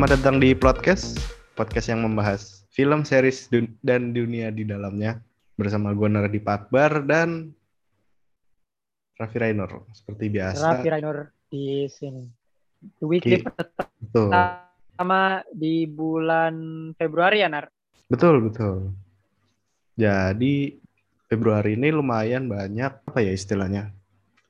Selamat datang di podcast, podcast yang membahas film, series, dun- dan dunia di dalamnya bersama gue Nardi Pakbar dan Raffi Rainur seperti biasa. Raffi Rainur di sini. The weekly pertama di bulan Februari ya, Nar? betul, betul. Jadi Februari ini lumayan banyak apa ya istilahnya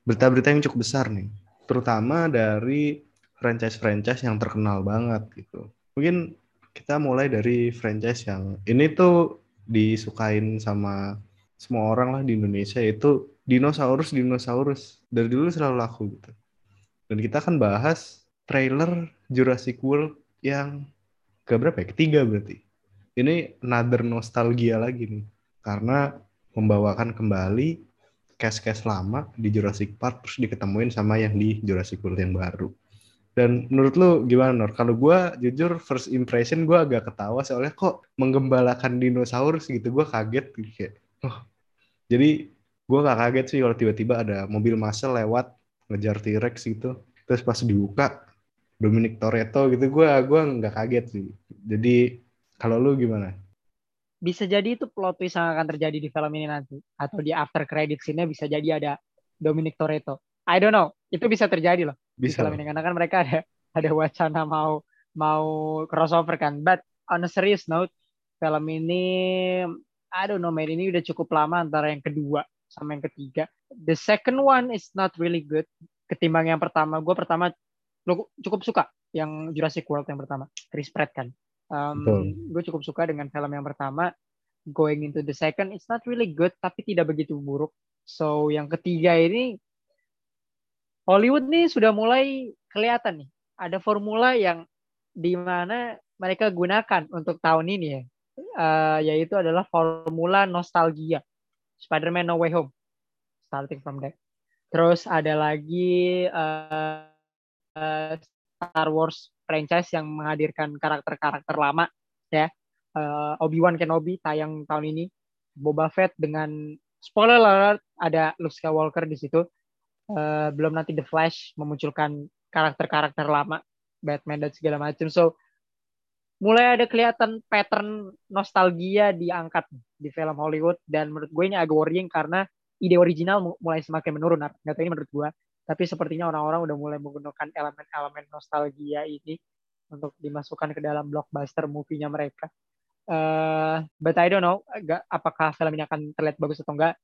berita-berita yang cukup besar nih, terutama dari franchise-franchise yang terkenal banget gitu. Mungkin kita mulai dari franchise yang ini tuh disukain sama semua orang lah di Indonesia yaitu dinosaurus dinosaurus dari dulu selalu laku gitu. Dan kita akan bahas trailer Jurassic World yang ke berapa ya? Ketiga berarti. Ini another nostalgia lagi nih. Karena membawakan kembali cast-cast lama di Jurassic Park terus diketemuin sama yang di Jurassic World yang baru. Dan menurut lu gimana Nor? Kalau gue jujur first impression gue agak ketawa soalnya kok menggembalakan dinosaurus gitu. Gue kaget gitu kayak. Oh. Jadi gue gak kaget sih kalau tiba-tiba ada mobil massa lewat ngejar T-Rex gitu. Terus pas dibuka Dominic Toretto gitu gue gua nggak kaget sih. Jadi kalau lu gimana? Bisa jadi itu plot twist yang akan terjadi di film ini nanti. Atau di after credit scene-nya bisa jadi ada Dominic Toretto. I don't know. Itu bisa terjadi loh Bisa. film ini. Karena kan mereka ada ada wacana mau mau crossover kan. But on a serious note, film ini I don't know man, ini udah cukup lama antara yang kedua sama yang ketiga. The second one is not really good ketimbang yang pertama. Gue pertama cukup suka yang Jurassic World yang pertama, Chris Pratt kan. Um, Betul. gue cukup suka dengan film yang pertama. Going into the second, it's not really good, tapi tidak begitu buruk. So yang ketiga ini Hollywood nih sudah mulai kelihatan nih. Ada formula yang di mana mereka gunakan untuk tahun ini ya. Eh, yaitu adalah formula nostalgia. Spider-Man No Way Home. Starting from that. Terus ada lagi eh, eh, Star Wars franchise yang menghadirkan karakter-karakter lama ya. Eh, Obi-Wan Kenobi tayang tahun ini. Boba Fett dengan spoiler alert ada Luke Skywalker di situ. Eh, belum nanti The Flash memunculkan karakter-karakter lama Batman dan segala macam. So mulai ada kelihatan pattern nostalgia diangkat di film Hollywood dan menurut gue ini agak worrying karena ide original mu- mulai semakin menurun. Nggak tahu ini menurut gue, tapi sepertinya orang-orang udah mulai menggunakan elemen-elemen nostalgia ini untuk dimasukkan ke dalam blockbuster movie-nya mereka. Eh, but I don't know, agak- apakah film ini akan terlihat bagus atau enggak.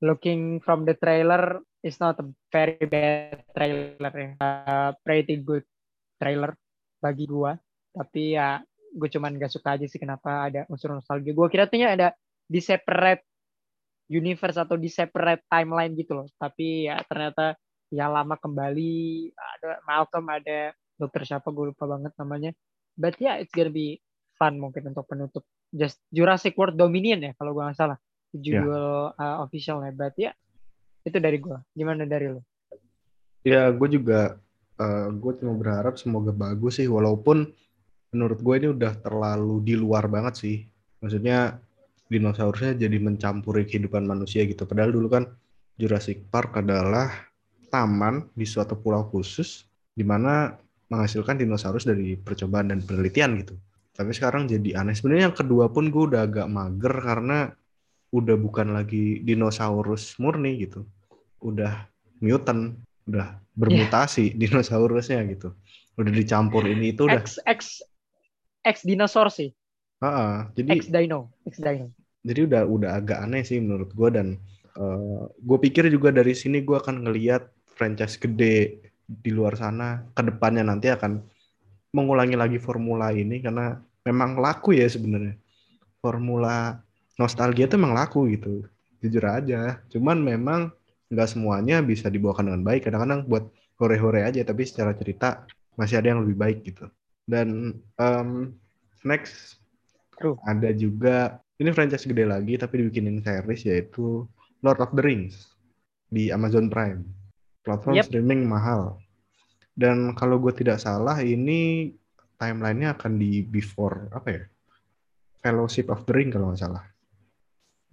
Looking from the trailer, it's not a very bad trailer ya. Uh, pretty good trailer bagi gua. Tapi ya gue cuman gak suka aja sih kenapa ada unsur nostalgia. Gue kira tuh ada di separate universe atau di separate timeline gitu loh. Tapi ya ternyata yang lama kembali ada Malcolm ada dokter siapa gue lupa banget namanya. But yeah, it's gonna be fun mungkin untuk penutup. Just Jurassic World Dominion ya kalau gue nggak salah judul uh, officialnya. But ya itu dari gue. Gimana dari lo? Ya, gue juga gue cuma berharap semoga bagus sih walaupun menurut gue ini udah terlalu di luar banget sih. Maksudnya dinosaurusnya jadi mencampuri kehidupan manusia gitu. Padahal dulu kan Jurassic Park adalah taman di suatu pulau khusus di mana menghasilkan dinosaurus dari percobaan dan penelitian gitu. Tapi sekarang jadi aneh. Sebenarnya yang kedua pun gue udah agak mager karena udah bukan lagi dinosaurus murni gitu. Udah mutant, udah bermutasi dinosaurusnya gitu. Udah dicampur ini itu udah. X X X dinosaur sih. Ha-ha. Jadi X dino, X dino. jadi udah udah agak aneh sih menurut gue dan gue pikir juga dari sini gue akan ngelihat franchise gede di luar sana ke depannya nanti akan mengulangi lagi formula ini karena memang laku ya sebenarnya formula nostalgia itu memang laku gitu jujur aja cuman memang nggak semuanya bisa dibawakan dengan baik kadang-kadang buat hore-hore aja tapi secara cerita masih ada yang lebih baik gitu dan em, next True. ada juga ini franchise gede lagi tapi dibikinin series yaitu Lord of the Rings di Amazon Prime. Platform Yep. streaming mahal. Dan kalau gue tidak salah ini timelinenya akan di before apa ya? Fellowship of the Ring kalau nggak salah.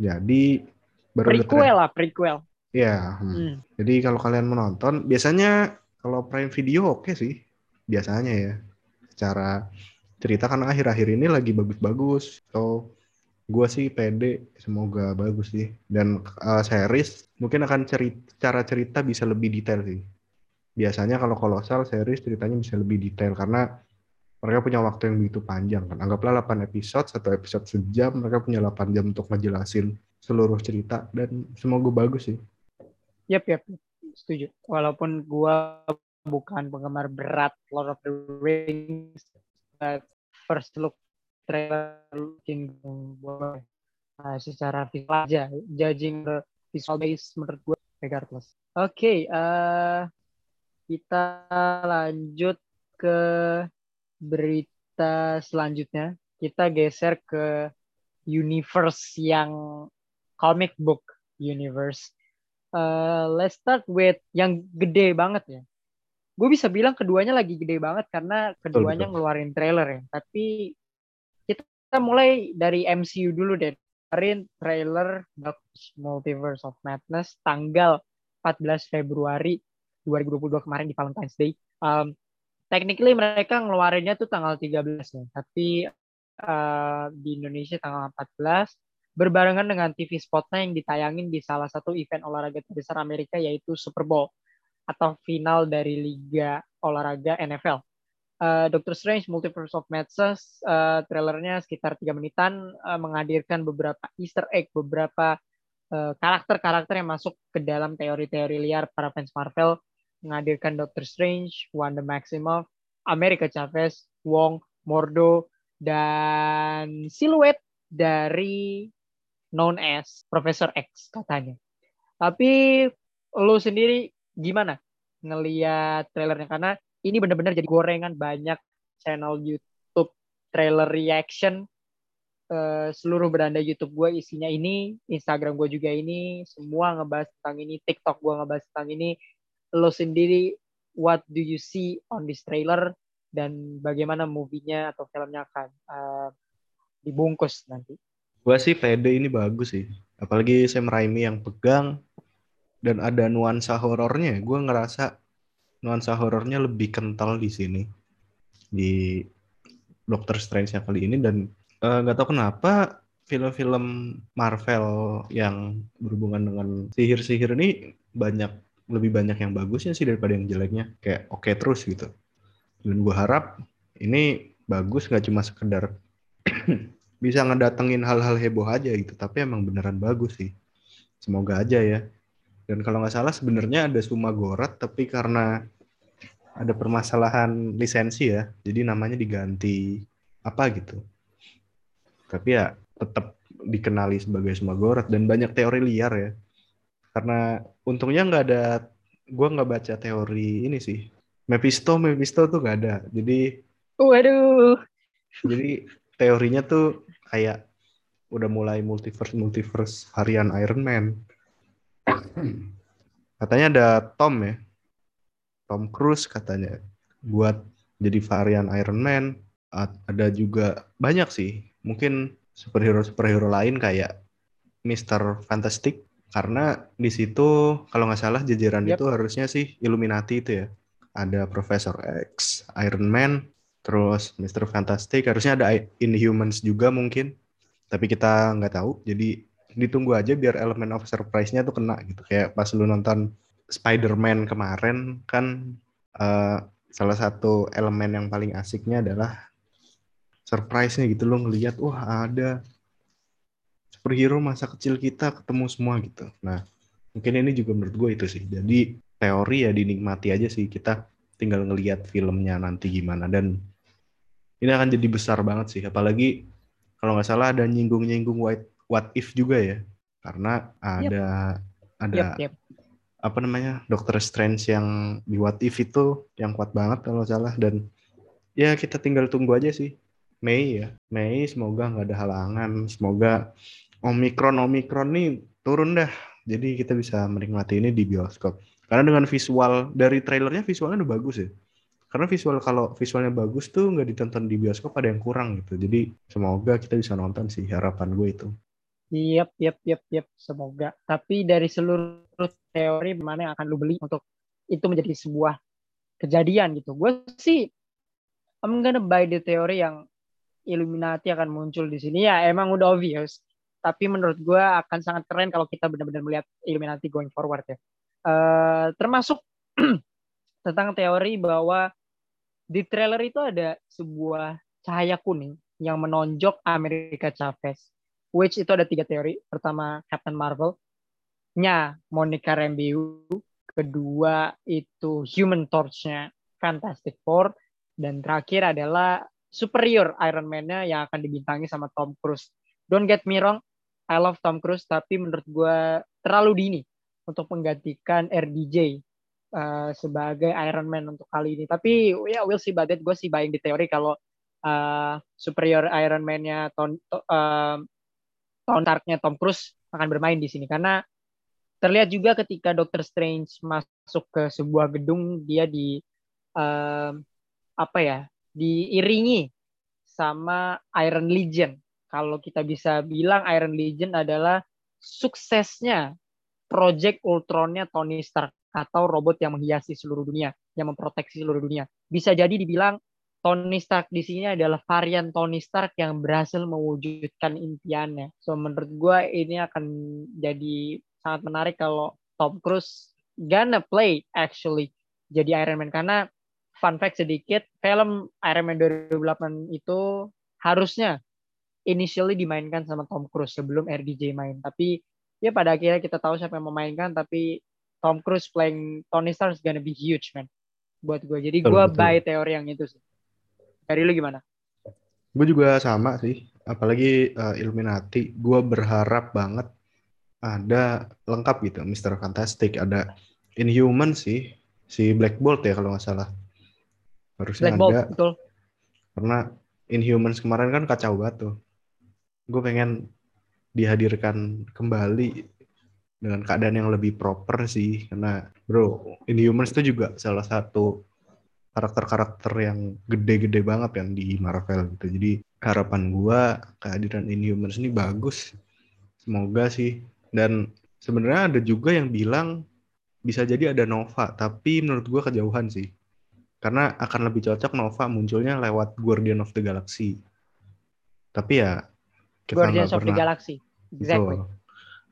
Jadi baru Prequel lah, prequel. Ya, hmm. Hmm. jadi kalau kalian menonton, biasanya kalau Prime Video oke sih, biasanya ya, secara cerita karena akhir-akhir ini lagi bagus-bagus. So gue sih pede semoga bagus sih dan uh, series mungkin akan cerita cara cerita bisa lebih detail sih biasanya kalau kolosal series ceritanya bisa lebih detail karena mereka punya waktu yang begitu panjang kan anggaplah 8 episode satu episode sejam mereka punya 8 jam untuk ngejelasin seluruh cerita dan semoga bagus sih yep yep setuju. Walaupun gue bukan penggemar berat Lord of the Rings but first look trailer looking uh, secara visual aja judging visual base menurut gue regardless. Oke okay, uh, kita lanjut ke berita selanjutnya. Kita geser ke universe yang comic book universe uh, let's start with yang gede banget ya gue bisa bilang keduanya lagi gede banget karena keduanya betul, betul. ngeluarin trailer ya. Tapi kita mulai dari MCU dulu deh. Kemarin trailer Multiverse of Madness tanggal 14 Februari 2022 kemarin di Valentine's Day. Um, technically mereka ngeluarinnya tuh tanggal 13 ya, tapi uh, di Indonesia tanggal 14 berbarengan dengan TV spotnya yang ditayangin di salah satu event olahraga terbesar Amerika yaitu Super Bowl atau final dari liga olahraga NFL. Uh, Doctor Strange Multiverse of Madness uh, trailernya sekitar tiga menitan uh, menghadirkan beberapa Easter egg, beberapa karakter-karakter uh, yang masuk ke dalam teori-teori liar para fans Marvel, menghadirkan Doctor Strange, Wanda Maximoff, America Chavez, Wong, Mordo, dan siluet dari known as Professor X katanya. Tapi lu sendiri gimana ngeliat trailernya? Karena ini benar-benar jadi gorengan. Banyak channel YouTube trailer reaction uh, seluruh beranda YouTube gue isinya ini Instagram gue juga ini semua ngebahas tentang ini TikTok gue ngebahas tentang ini. Lo sendiri what do you see on this trailer? Dan bagaimana movie-nya atau filmnya akan uh, dibungkus nanti gue sih pede ini bagus sih. Apalagi Sam Raimi yang pegang dan ada nuansa horornya. Gue ngerasa nuansa horornya lebih kental di sini di Doctor Strange yang kali ini. Dan eh, nggak uh, tahu kenapa film-film Marvel yang berhubungan dengan sihir-sihir ini banyak lebih banyak yang bagusnya sih daripada yang jeleknya. Kayak oke okay terus gitu. Dan gue harap ini bagus nggak cuma sekedar bisa ngedatengin hal-hal heboh aja gitu tapi emang beneran bagus sih semoga aja ya dan kalau nggak salah sebenarnya ada Suma Gorat, tapi karena ada permasalahan lisensi ya, jadi namanya diganti apa gitu. Tapi ya tetap dikenali sebagai Suma Gorat dan banyak teori liar ya. Karena untungnya nggak ada, gue nggak baca teori ini sih. Mephisto, Mephisto tuh nggak ada. Jadi, waduh. Jadi teorinya tuh kayak udah mulai multiverse multiverse varian Iron Man Katanya ada Tom ya. Tom Cruise katanya buat jadi varian Iron Man. Ada juga banyak sih. Mungkin superhero-superhero lain kayak Mr. Fantastic karena di situ kalau nggak salah jajaran yep. itu harusnya sih Illuminati itu ya. Ada Professor X, Iron Man, terus Mr. Fantastic, harusnya ada Inhumans juga mungkin. Tapi kita nggak tahu. Jadi ditunggu aja biar elemen of surprise-nya tuh kena gitu. Kayak pas lu nonton Spider-Man kemarin kan uh, salah satu elemen yang paling asiknya adalah surprise-nya gitu lo ngelihat wah ada superhero masa kecil kita ketemu semua gitu. Nah, mungkin ini juga menurut gue itu sih. Jadi teori ya dinikmati aja sih kita tinggal ngelihat filmnya nanti gimana dan ini akan jadi besar banget sih. Apalagi kalau nggak salah ada nyinggung-nyinggung white what if juga ya. Karena ada yep. ada yep, yep. apa namanya Dokter Strange yang di what if itu yang kuat banget kalau salah. Dan ya kita tinggal tunggu aja sih. Mei ya. Mei semoga nggak ada halangan. Semoga Omikron Omikron nih turun dah. Jadi kita bisa menikmati ini di bioskop. Karena dengan visual dari trailernya visualnya udah bagus ya karena visual kalau visualnya bagus tuh nggak ditonton di bioskop ada yang kurang gitu jadi semoga kita bisa nonton sih harapan gue itu Yap, yap, yap, yap. Semoga. Tapi dari seluruh teori mana yang akan lu beli untuk itu menjadi sebuah kejadian gitu. Gue sih I'm gonna buy the teori yang Illuminati akan muncul di sini ya emang udah obvious tapi menurut gue akan sangat keren kalau kita benar-benar melihat Illuminati going forward ya uh, termasuk tentang teori bahwa di trailer itu ada sebuah cahaya kuning yang menonjok Amerika Chavez which itu ada tiga teori. Pertama Captain Marvel. Nya Monica Rambeau. Kedua itu Human Torch-nya Fantastic Four. Dan terakhir adalah superior Iron Man-nya yang akan dibintangi sama Tom Cruise. Don't get me wrong, I love Tom Cruise, tapi menurut gue terlalu dini untuk menggantikan RDJ uh, sebagai Iron Man untuk kali ini. Tapi ya yeah, we'll see about it. Gue sih buying di teori kalau uh, superior Iron Man-nya Tom, uh, Tom Stark-nya Tom Cruise akan bermain di sini karena terlihat juga ketika Doctor Strange masuk ke sebuah gedung dia di uh, apa ya diiringi sama Iron Legion. Kalau kita bisa bilang Iron Legion adalah suksesnya Project Ultronnya Tony Stark atau robot yang menghiasi seluruh dunia, yang memproteksi seluruh dunia. Bisa jadi dibilang Tony Stark di sini adalah varian Tony Stark yang berhasil mewujudkan impiannya. So menurut gue ini akan jadi sangat menarik kalau Tom Cruise gonna play actually jadi Iron Man karena fun fact sedikit, film Iron Man 2008 itu harusnya initially dimainkan sama Tom Cruise sebelum RDJ main. Tapi ya pada akhirnya kita tahu siapa yang memainkan, tapi Tom Cruise playing Tony Stark is gonna be huge, man. Buat gue. Jadi gue buy teori yang itu sih. Dari lu gimana? Gue juga sama sih. Apalagi uh, Illuminati. Gue berharap banget ada lengkap gitu. Mr. Fantastic. Ada Inhuman sih. Si Black Bolt ya kalau nggak salah harusnya Black Bolt, ada betul. karena Inhumans kemarin kan kacau banget tuh gue pengen dihadirkan kembali dengan keadaan yang lebih proper sih karena bro Inhumans itu juga salah satu karakter-karakter yang gede-gede banget yang di Marvel gitu jadi harapan gue kehadiran Inhumans ini bagus semoga sih dan sebenarnya ada juga yang bilang bisa jadi ada Nova tapi menurut gue kejauhan sih karena akan lebih cocok Nova munculnya lewat Guardian of the Galaxy. Tapi ya kita Guardians of pernah, the Galaxy. Exactly. So,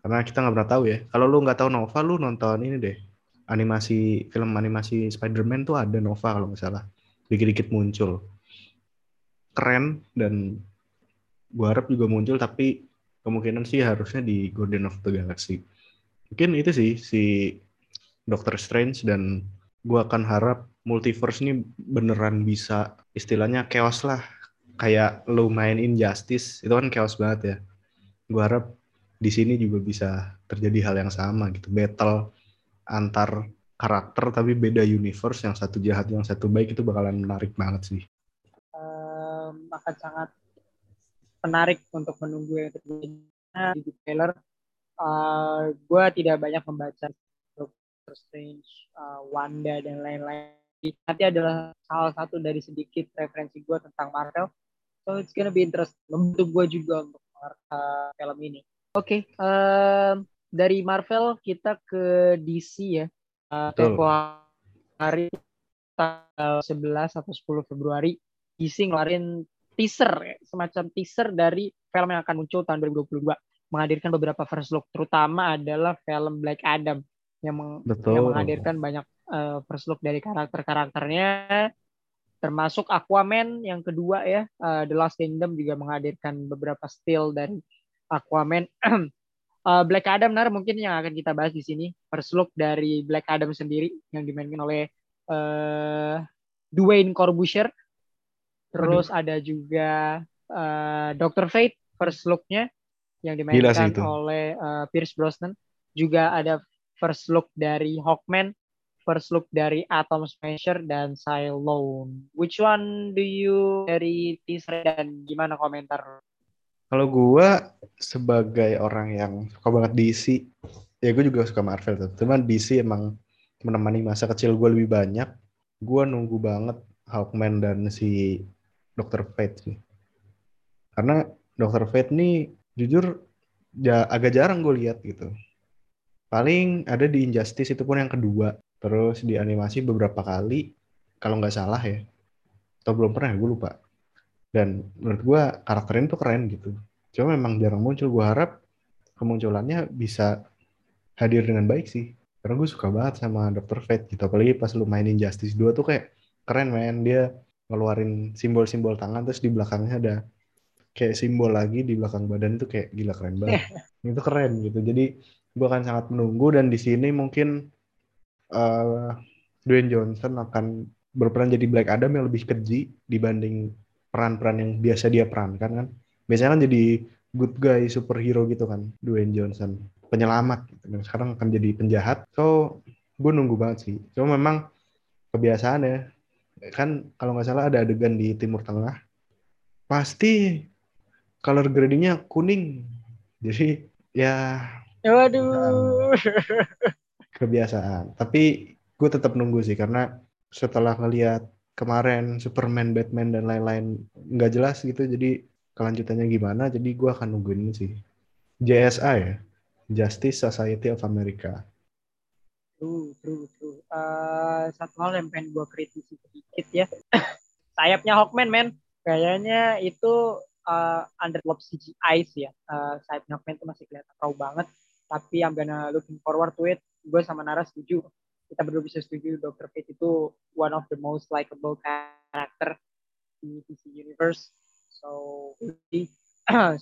karena kita nggak pernah tahu ya. Kalau lu nggak tahu Nova, lu nonton ini deh. Animasi film animasi Spider-Man tuh ada Nova kalau nggak salah. Dikit-dikit muncul. Keren dan gua harap juga muncul tapi kemungkinan sih harusnya di Guardian of the Galaxy. Mungkin itu sih si Doctor Strange dan gua akan harap multiverse ini beneran bisa istilahnya chaos lah kayak lo main Injustice itu kan chaos banget ya gue harap di sini juga bisa terjadi hal yang sama gitu battle antar karakter tapi beda universe yang satu jahat yang satu baik itu bakalan menarik banget sih um, akan sangat menarik untuk menunggu yang terjadi di trailer uh, gue tidak banyak membaca Doctor Strange, uh, Wanda dan lain-lain nanti adalah salah satu dari sedikit referensi gue tentang Marvel. So it's gonna be interesting. Membantu gue juga untuk uh, film ini. Oke, okay, uh, dari Marvel kita ke DC ya. Uh, tempo hari tanggal 11 atau 10 Februari DC ngeluarin teaser semacam teaser dari film yang akan muncul tahun 2022 menghadirkan beberapa first look terutama adalah film Black Adam yang, meng Betul. yang menghadirkan banyak uh, first look dari karakter-karakternya termasuk Aquaman yang kedua ya uh, The Last Kingdom juga menghadirkan beberapa still dari Aquaman uh, Black Adam nar mungkin yang akan kita bahas di sini first look dari Black Adam sendiri yang dimainkan oleh uh, Dwayne Corbusier terus Aduh. ada juga uh, Doctor Fate first looknya yang dimainkan oleh uh, Pierce Brosnan juga ada first look dari Hawkman first look dari Atom Smasher dan Cylone. Which one do you dari teaser dan gimana komentar? Kalau gue sebagai orang yang suka banget DC, ya gue juga suka Marvel tuh. Cuman DC emang menemani masa kecil gue lebih banyak. Gue nunggu banget Hawkman dan si Dr. Fate sih. Karena Dr. Fate nih jujur ya agak jarang gue lihat gitu. Paling ada di Injustice itu pun yang kedua terus di animasi beberapa kali kalau nggak salah ya atau belum pernah gue lupa dan menurut gue karakternya tuh keren gitu. Cuma memang jarang muncul. Gue harap kemunculannya bisa hadir dengan baik sih. Karena gue suka banget sama Dr. Fate gitu. Apalagi pas lu mainin Justice 2 tuh kayak keren men. Dia ngeluarin simbol-simbol tangan terus di belakangnya ada kayak simbol lagi di belakang badan itu kayak gila keren banget. Itu keren gitu. Jadi gue akan sangat menunggu dan di sini mungkin uh, Dwayne Johnson akan berperan jadi Black Adam yang lebih keji dibanding peran-peran yang biasa dia perankan kan. Biasanya kan jadi good guy superhero gitu kan Dwayne Johnson. Penyelamat gitu. dan sekarang akan jadi penjahat. So gue nunggu banget sih. Cuma memang kebiasaan ya kan kalau nggak salah ada adegan di Timur Tengah. Pasti color gradingnya kuning. Jadi ya waduh. kebiasaan. Tapi gue tetap nunggu sih karena setelah ngelihat kemarin Superman, Batman dan lain-lain nggak jelas gitu jadi kelanjutannya gimana jadi gue akan nungguin sih JSA ya Justice Society of America. True, true, true. Uh, satu hal yang pengen gue kritisi sedikit ya. Sayapnya Hawkman, men. Kayaknya itu uh, underdeveloped CGI sih ya. Uh, sayapnya Hawkman itu masih kelihatan raw banget. Tapi I'm gonna looking forward to it. Gue sama Nara setuju. Kita berdua bisa setuju Dr. Fate itu one of the most likable character di DC Universe. So,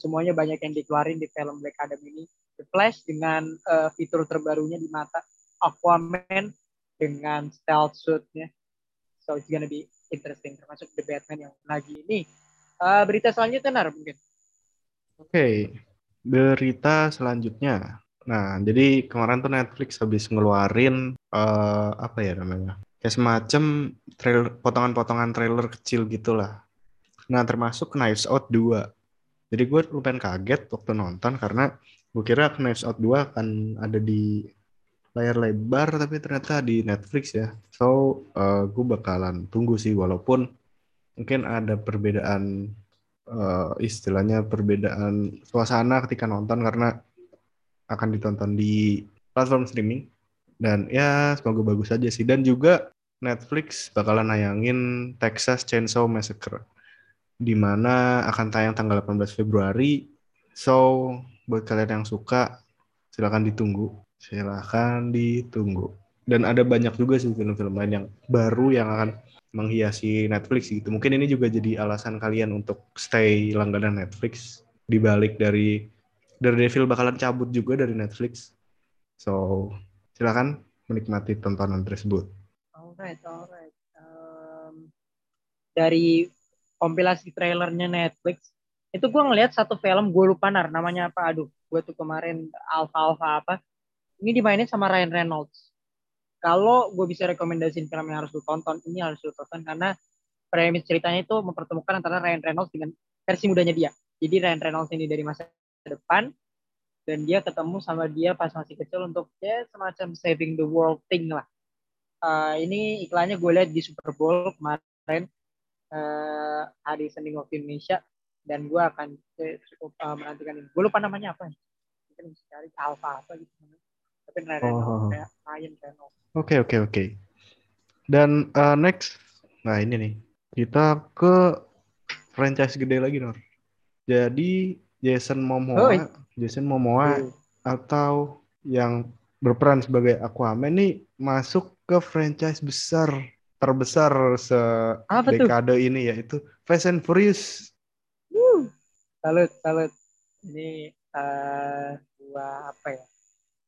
semuanya banyak yang dikeluarin di film Black Adam ini The Flash dengan uh, fitur terbarunya di mata Aquaman dengan stealth suitnya. So it's gonna be interesting termasuk The Batman yang lagi ini. Uh, berita selanjutnya Nar mungkin. Oke, okay. berita selanjutnya. Nah, jadi kemarin tuh Netflix habis ngeluarin uh, apa ya namanya? Kayak semacam trailer potongan-potongan trailer kecil gitulah. Nah, termasuk Knives Out 2. Jadi gue lumayan kaget waktu nonton karena gue kira Knives Out 2 akan ada di layar lebar tapi ternyata di Netflix ya so uh, eh, gue bakalan tunggu sih walaupun mungkin ada perbedaan uh, istilahnya perbedaan suasana ketika nonton karena akan ditonton di platform streaming. Dan ya semoga bagus aja sih. Dan juga Netflix bakalan nayangin Texas Chainsaw Massacre di mana akan tayang tanggal 18 Februari. So buat kalian yang suka silahkan ditunggu. Silahkan ditunggu. Dan ada banyak juga sih film-film lain yang baru yang akan menghiasi Netflix gitu. Mungkin ini juga jadi alasan kalian untuk stay langganan Netflix. Dibalik dari dari Devil bakalan cabut juga dari Netflix. So silahkan menikmati tontonan tersebut. Alright alright. Um, dari kompilasi trailernya Netflix itu gue ngeliat satu film gue lupa nar namanya apa? Aduh gue tuh kemarin alpha apa? Ini dimainin sama Ryan Reynolds. Kalau gue bisa rekomendasiin film yang harus lu tonton ini harus lu tonton karena premis ceritanya itu mempertemukan antara Ryan Reynolds dengan versi mudanya dia. Jadi Ryan Reynolds ini dari masa depan dan dia ketemu sama dia pas masih kecil untuk ya semacam saving the world thing lah uh, ini iklannya gue lihat di Super Bowl kemarin uh, hari Senin waktu Indonesia dan gue akan cukup uh, menantikan ini. Gue lupa namanya apa. Mungkin bisa cari Alpha apa gitu. Tapi Ryan oh. kayak Ryan Reynolds. Oke oke oke. Dan uh, next, nah ini nih kita ke franchise gede lagi Nor. Jadi Jason Momoa, oh, Jason Momoa oh. atau yang berperan sebagai Aquaman nih masuk ke franchise besar terbesar se dekade ini yaitu Fast and Furious. Salut salut. Ini uh, gua apa ya?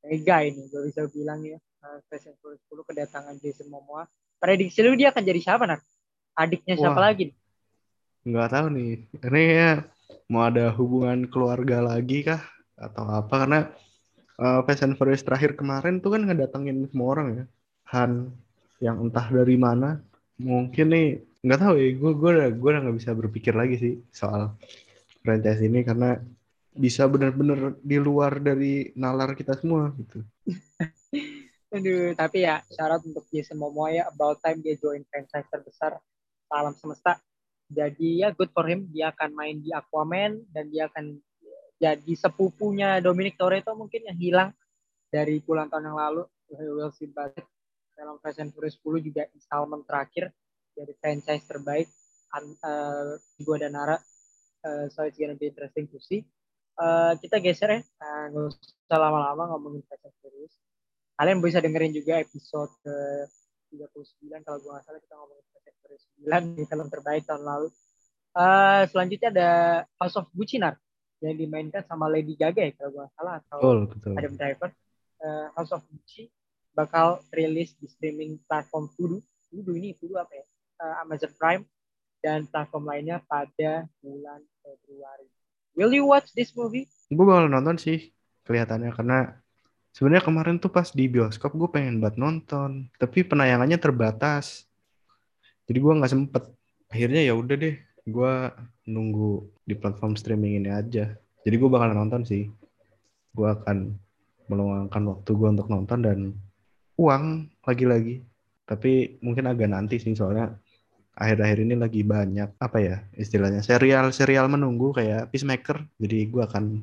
Mega ini gua bisa bilang ya. Uh, Fast and 10 kedatangan Jason Momoa. Prediksi lu dia akan jadi siapa nak adiknya siapa Wah. lagi nggak tahu nih. Ini ya mau ada hubungan keluarga lagi kah atau apa karena uh, Fast and terakhir kemarin tuh kan ngedatengin semua orang ya Han yang entah dari mana mungkin nih nggak tahu ya gue gue udah gue udah nggak bisa berpikir lagi sih soal franchise ini karena bisa benar-benar di luar dari nalar kita semua gitu. Aduh, tapi ya syarat untuk Jason Momoa ya about time dia join franchise terbesar alam semesta. Jadi ya good for him, dia akan main di Aquaman dan dia akan jadi sepupunya Dominic Toretto mungkin yang hilang dari puluhan tahun yang lalu. Will Bassett dalam Fast and Furious 10 juga installment terakhir dari franchise terbaik uh, gue dan Nara. Uh, so it's gonna be interesting to see. Uh, kita geser ya, uh, nggak usah lama-lama ngomongin Fast and Furious. Kalian bisa dengerin juga episode ke 39 kalau gue nggak salah kita ngomongin Furious 9 di film terbaik tahun lalu. Uh, selanjutnya ada House of Gucci Nar yang dimainkan sama Lady Gaga ya kalau gue nggak salah atau betul, betul. Adam Driver. Uh, House of Gucci bakal rilis di streaming platform Vudu. Vudu ini Vudu apa ya? Uh, Amazon Prime dan platform lainnya pada bulan Februari. Will you watch this movie? Gue bakal nonton sih kelihatannya karena sebenarnya kemarin tuh pas di bioskop gue pengen buat nonton, tapi penayangannya terbatas. Jadi gue nggak sempet. Akhirnya ya udah deh, gue nunggu di platform streaming ini aja. Jadi gue bakal nonton sih. Gue akan meluangkan waktu gue untuk nonton dan uang lagi-lagi. Tapi mungkin agak nanti sih soalnya akhir-akhir ini lagi banyak apa ya istilahnya serial-serial menunggu kayak Peacemaker. Jadi gue akan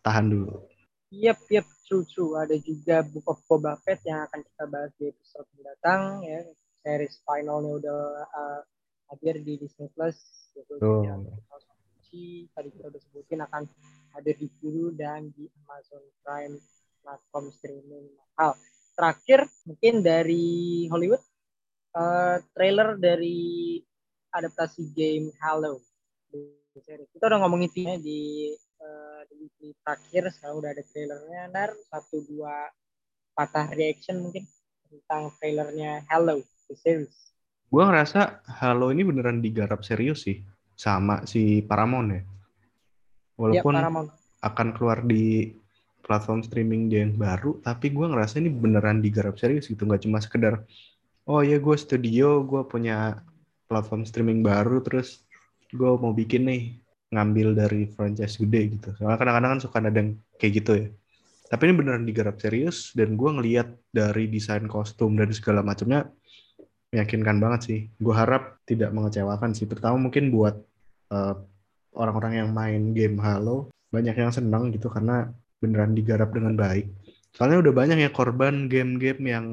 tahan dulu. Yep, yep, true, true. Ada juga Book of Boba Fett yang akan kita bahas di episode mendatang ya. Series finalnya udah uh, hadir di Disney Plus. Oh. Tadi kita udah sebutin akan hadir di Hulu dan di Amazon Prime platform streaming mahal terakhir mungkin dari Hollywood uh, trailer dari adaptasi game Halo kita udah ngomongin di di terakhir sekarang udah ada trailernya. Nar satu dua patah reaction mungkin tentang trailernya Halo the series. Gue ngerasa Halo ini beneran digarap serius sih sama si Paramount ya. Walaupun ya, Paramount. akan keluar di platform streaming dia yang baru tapi gue ngerasa ini beneran digarap serius gitu. Nggak cuma sekedar oh ya gue studio gue punya platform streaming baru terus gue mau bikin nih ngambil dari franchise gede gitu soalnya kadang-kadang kan suka ada yang kayak gitu ya tapi ini beneran digarap serius dan gue ngeliat dari desain kostum dan segala macamnya meyakinkan banget sih gue harap tidak mengecewakan sih terutama mungkin buat uh, orang-orang yang main game Halo banyak yang senang gitu karena beneran digarap dengan baik. Soalnya udah banyak ya korban game-game yang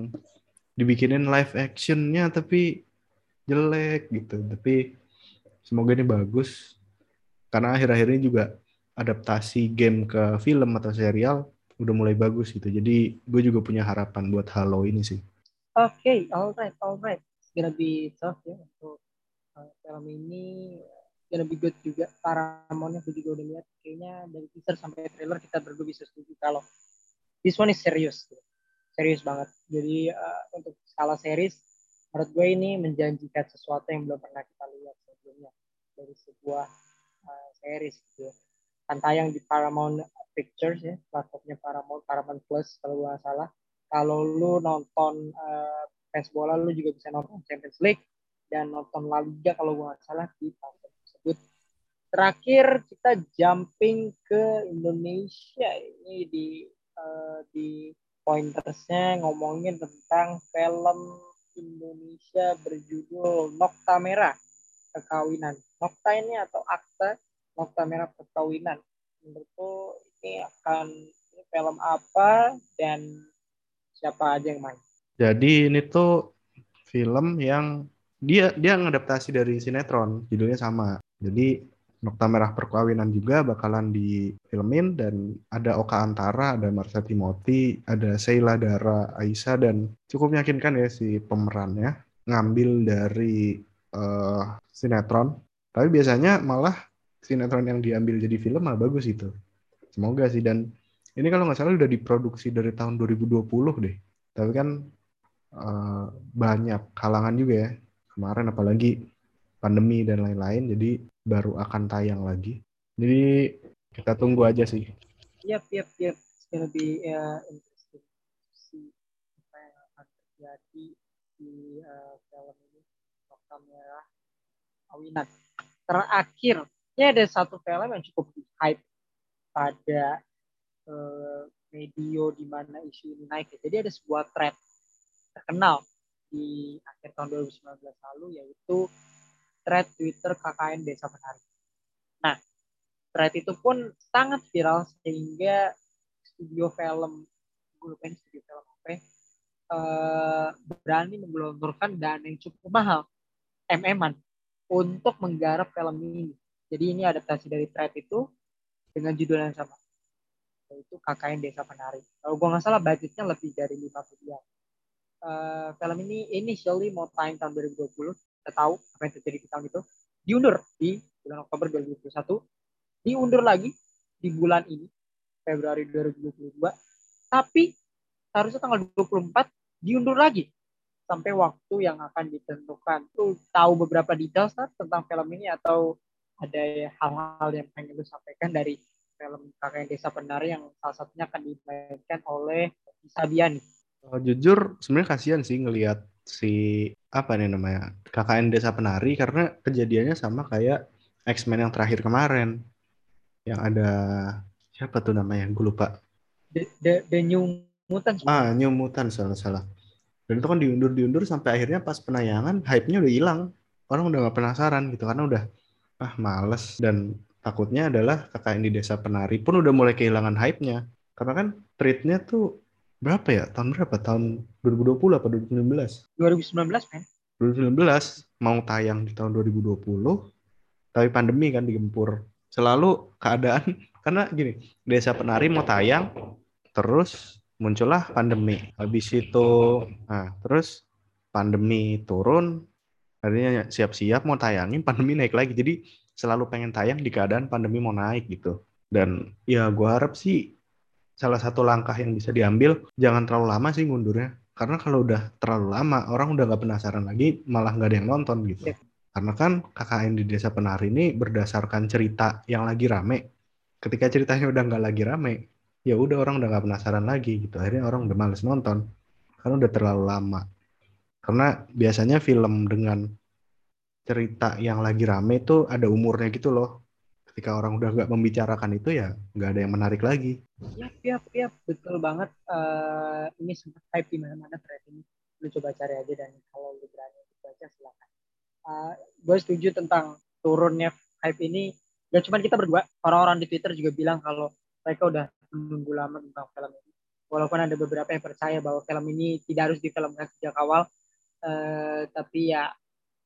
dibikinin live actionnya tapi jelek gitu. Tapi semoga ini bagus. Karena akhir-akhir ini juga adaptasi game ke film atau serial udah mulai bagus gitu. Jadi gue juga punya harapan buat Halo ini sih. Oke, okay, alright, alright. Gonna be tough ya untuk uh, film ini gonna be good juga Paramount gue juga udah lihat kayaknya dari teaser sampai trailer kita berdua bisa setuju kalau this one is serius serius banget jadi uh, untuk skala series menurut gue ini menjanjikan sesuatu yang belum pernah kita lihat sebelumnya dari sebuah uh, series gitu. Kan tayang di Paramount Pictures ya platformnya Paramount Paramount Plus kalau gue salah. Kalau lu nonton uh, bola lu juga bisa nonton Champions League dan nonton La Liga kalau gue salah di platform Terakhir kita jumping ke Indonesia ini di uh, di pointersnya ngomongin tentang film Indonesia berjudul Nokta Merah Perkawinan. Nokta ini atau akta Nokta Merah Perkawinan. Menurutku ini akan ini film apa dan siapa aja yang main? Jadi ini tuh film yang dia dia ngadaptasi dari sinetron, judulnya sama. Jadi Nokta Merah Perkawinan juga bakalan difilmin dan ada Oka Antara, ada Marsha Timothy, ada Sheila Dara Aisyah dan cukup meyakinkan ya si pemerannya ngambil dari uh, sinetron. Tapi biasanya malah sinetron yang diambil jadi film malah bagus itu. Semoga sih dan ini kalau nggak salah udah diproduksi dari tahun 2020 deh. Tapi kan uh, banyak kalangan juga ya kemarin apalagi pandemi dan lain-lain jadi baru akan tayang lagi. Jadi kita tunggu aja sih. Yap, yap, yap. It's gonna be uh, interesting apa yang akan terjadi di uh, film ini. Nokta Merah Awinan. Terakhir, ini ada satu film yang cukup hype pada uh, medio di mana isu ini naik. Jadi ada sebuah thread terkenal di akhir tahun 2019 lalu yaitu thread Twitter KKN Desa Penari. Nah, thread itu pun sangat viral sehingga studio film, gue studio film apa ya, uh, berani menggelontorkan dana yang cukup mahal, MM-an, untuk menggarap film ini. Jadi ini adaptasi dari thread itu dengan judul yang sama. Yaitu KKN Desa Penari. Kalau gue nggak salah budgetnya lebih dari 5 miliar. Uh, film ini initially mau tayang tahun 2020. Kita tahu apa yang terjadi di tahun itu. Diundur di bulan Oktober 2021. Diundur lagi di bulan ini, Februari 2022. Tapi seharusnya tanggal 24 diundur lagi sampai waktu yang akan ditentukan. Lu tahu beberapa detail tentang film ini atau ada hal-hal yang pengen lu sampaikan dari film Kakak Desa Penari yang salah satunya akan dimainkan oleh Sabiani? Oh, jujur sebenarnya kasihan sih ngelihat si apa nih namanya KKN Desa Penari karena kejadiannya sama kayak X-Men yang terakhir kemarin. Yang ada siapa tuh namanya? Gue lupa. The, the, the New Mutant ah New Mutant salah salah dan itu kan diundur-diundur sampai akhirnya pas penayangan hype-nya udah hilang. Orang udah gak penasaran gitu karena udah ah males. Dan takutnya adalah kakak di desa penari pun udah mulai kehilangan hype-nya. Karena kan treatnya tuh berapa ya? Tahun berapa? Tahun 2020 apa 2019 2019 kan 2019 mau tayang di tahun 2020 tapi pandemi kan digempur. Selalu keadaan karena gini desa penari mau tayang terus muncullah pandemi. Habis itu, nah terus pandemi turun, akhirnya siap-siap mau tayangin, pandemi naik lagi. Jadi selalu pengen tayang di keadaan pandemi mau naik gitu. Dan ya gue harap sih salah satu langkah yang bisa diambil, jangan terlalu lama sih ngundurnya. Karena kalau udah terlalu lama, orang udah gak penasaran lagi, malah gak ada yang nonton gitu. Yeah. Karena kan KKN di Desa Penari ini berdasarkan cerita yang lagi rame. Ketika ceritanya udah nggak lagi rame, ya udah orang udah nggak penasaran lagi gitu. Akhirnya orang udah males nonton. Karena udah terlalu lama. Karena biasanya film dengan cerita yang lagi rame itu ada umurnya gitu loh. Ketika orang udah nggak membicarakan itu ya nggak ada yang menarik lagi. Iya iya iya betul banget. Uh, ini sempat hype di mana-mana thread ini. Lu coba cari aja dan kalau lu berani baca silakan. Uh, gue setuju tentang turunnya hype ini. Gak cuma kita berdua orang-orang di Twitter juga bilang kalau mereka udah menunggu lama tentang film ini. Walaupun ada beberapa yang percaya bahwa film ini tidak harus difilmkan sejak awal, uh, tapi ya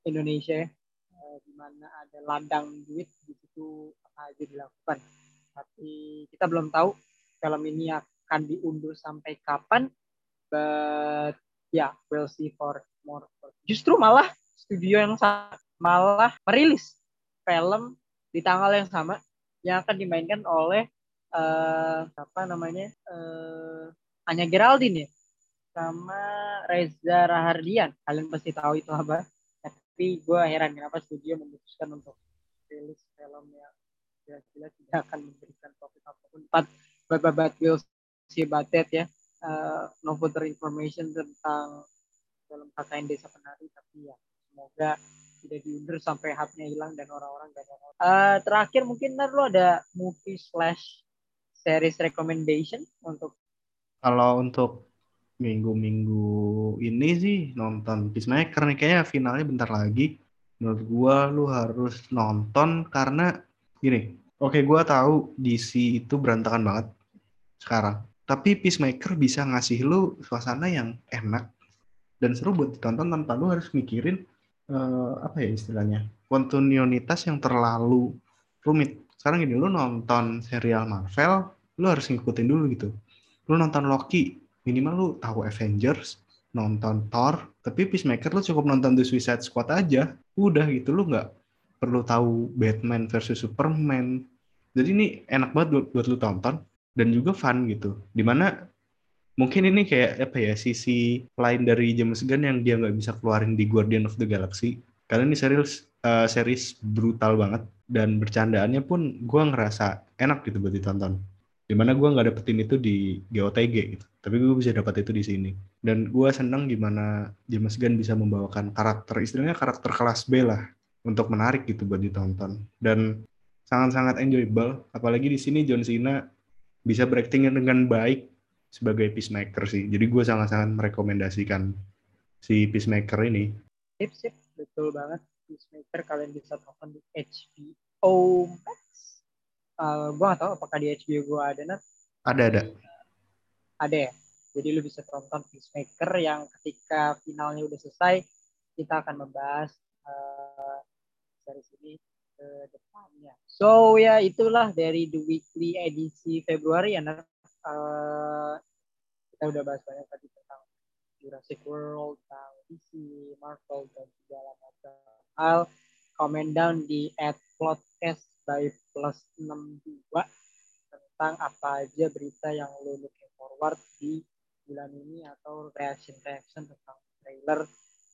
Indonesia uh, di mana ada ladang duit di situ apa aja dilakukan. Tapi kita belum tahu film ini akan diundur sampai kapan. But ya, yeah, we'll see for more. Justru malah studio yang malah merilis film di tanggal yang sama yang akan dimainkan oleh uh, apa namanya uh, Anya Geraldine ya? Sama Reza Rahardian. Kalian pasti tahu itu apa. Tapi gue heran kenapa studio memutuskan untuk rilis film yang jelas-jelas tidak akan memberikan profit apa pun. Empat babat will si batet ya. Uh, no further information tentang film KKN Desa Penari. Tapi ya semoga tidak diundur sampai hubnya hilang dan orang-orang gak nonton. Uh, terakhir mungkin ntar lo ada movie slash series recommendation untuk? Kalau untuk minggu-minggu ini sih nonton Peacemaker nih kayaknya finalnya bentar lagi. Menurut gua lu harus nonton karena gini oke gua tahu DC itu berantakan banget sekarang tapi Peacemaker bisa ngasih lu suasana yang enak dan seru buat ditonton tanpa lu harus mikirin uh, apa ya istilahnya kontinuitas yang terlalu rumit. Sekarang gini lu nonton serial Marvel lu harus ngikutin dulu gitu. Lu nonton Loki minimal lu tahu Avengers nonton Thor tapi Peacemaker lu cukup nonton The Suicide Squad aja. Udah gitu lu nggak perlu tahu Batman versus Superman. Jadi ini enak banget buat, buat lu tonton. Dan juga fun gitu. Di mana mungkin ini kayak apa ya sisi lain dari James Gunn yang dia nggak bisa keluarin di Guardian of the Galaxy. Karena ini series uh, series brutal banget. Dan bercandaannya pun gue ngerasa enak gitu buat ditonton di mana gue nggak dapetin itu di GOTG gitu. Tapi gue bisa dapat itu di sini. Dan gue seneng gimana James Gunn bisa membawakan karakter istilahnya karakter kelas B lah untuk menarik gitu buat ditonton. Dan sangat-sangat enjoyable. Apalagi di sini John Cena bisa berakting dengan baik sebagai peacemaker sih. Jadi gue sangat-sangat merekomendasikan si peacemaker ini. Sip sip. Betul banget. Peacemaker kalian bisa tonton di HBO Max uh, eh, gue gak tahu apakah di HBO gue ada nat ada ada ada ya jadi lu bisa tonton Peacemaker yang ketika finalnya udah selesai kita akan membahas uh, dari sini ke depannya. So ya itulah dari The Weekly edisi Februari ya. Uh, kita udah bahas banyak tadi tentang Jurassic World, tentang DC, Marvel dan segala macam hal. Comment down di at podcast by plus 62 tentang apa aja berita yang lo looking forward di bulan ini atau reaction-reaction tentang trailer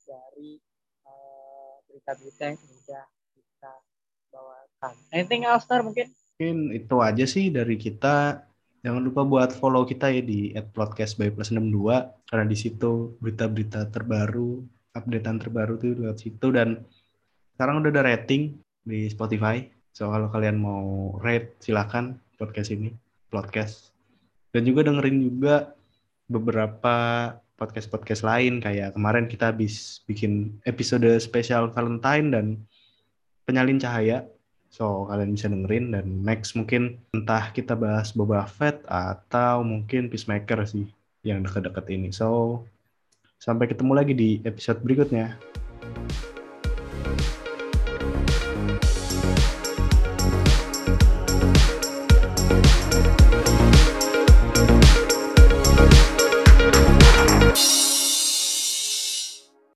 dari uh, berita-berita yang udah kita bawakan. Anything else, Nar, mungkin? Mungkin itu aja sih dari kita. Jangan lupa buat follow kita ya di @podcast by plus 62 karena di situ berita-berita terbaru, updatean terbaru tuh lewat situ dan sekarang udah ada rating di Spotify. So kalau kalian mau rate silakan podcast ini, podcast. Dan juga dengerin juga beberapa podcast-podcast lain kayak kemarin kita habis bikin episode spesial Valentine dan penyalin cahaya So, kalian bisa dengerin dan next mungkin entah kita bahas Boba Fett atau mungkin Peacemaker sih yang deket-deket ini. So, sampai ketemu lagi di episode berikutnya.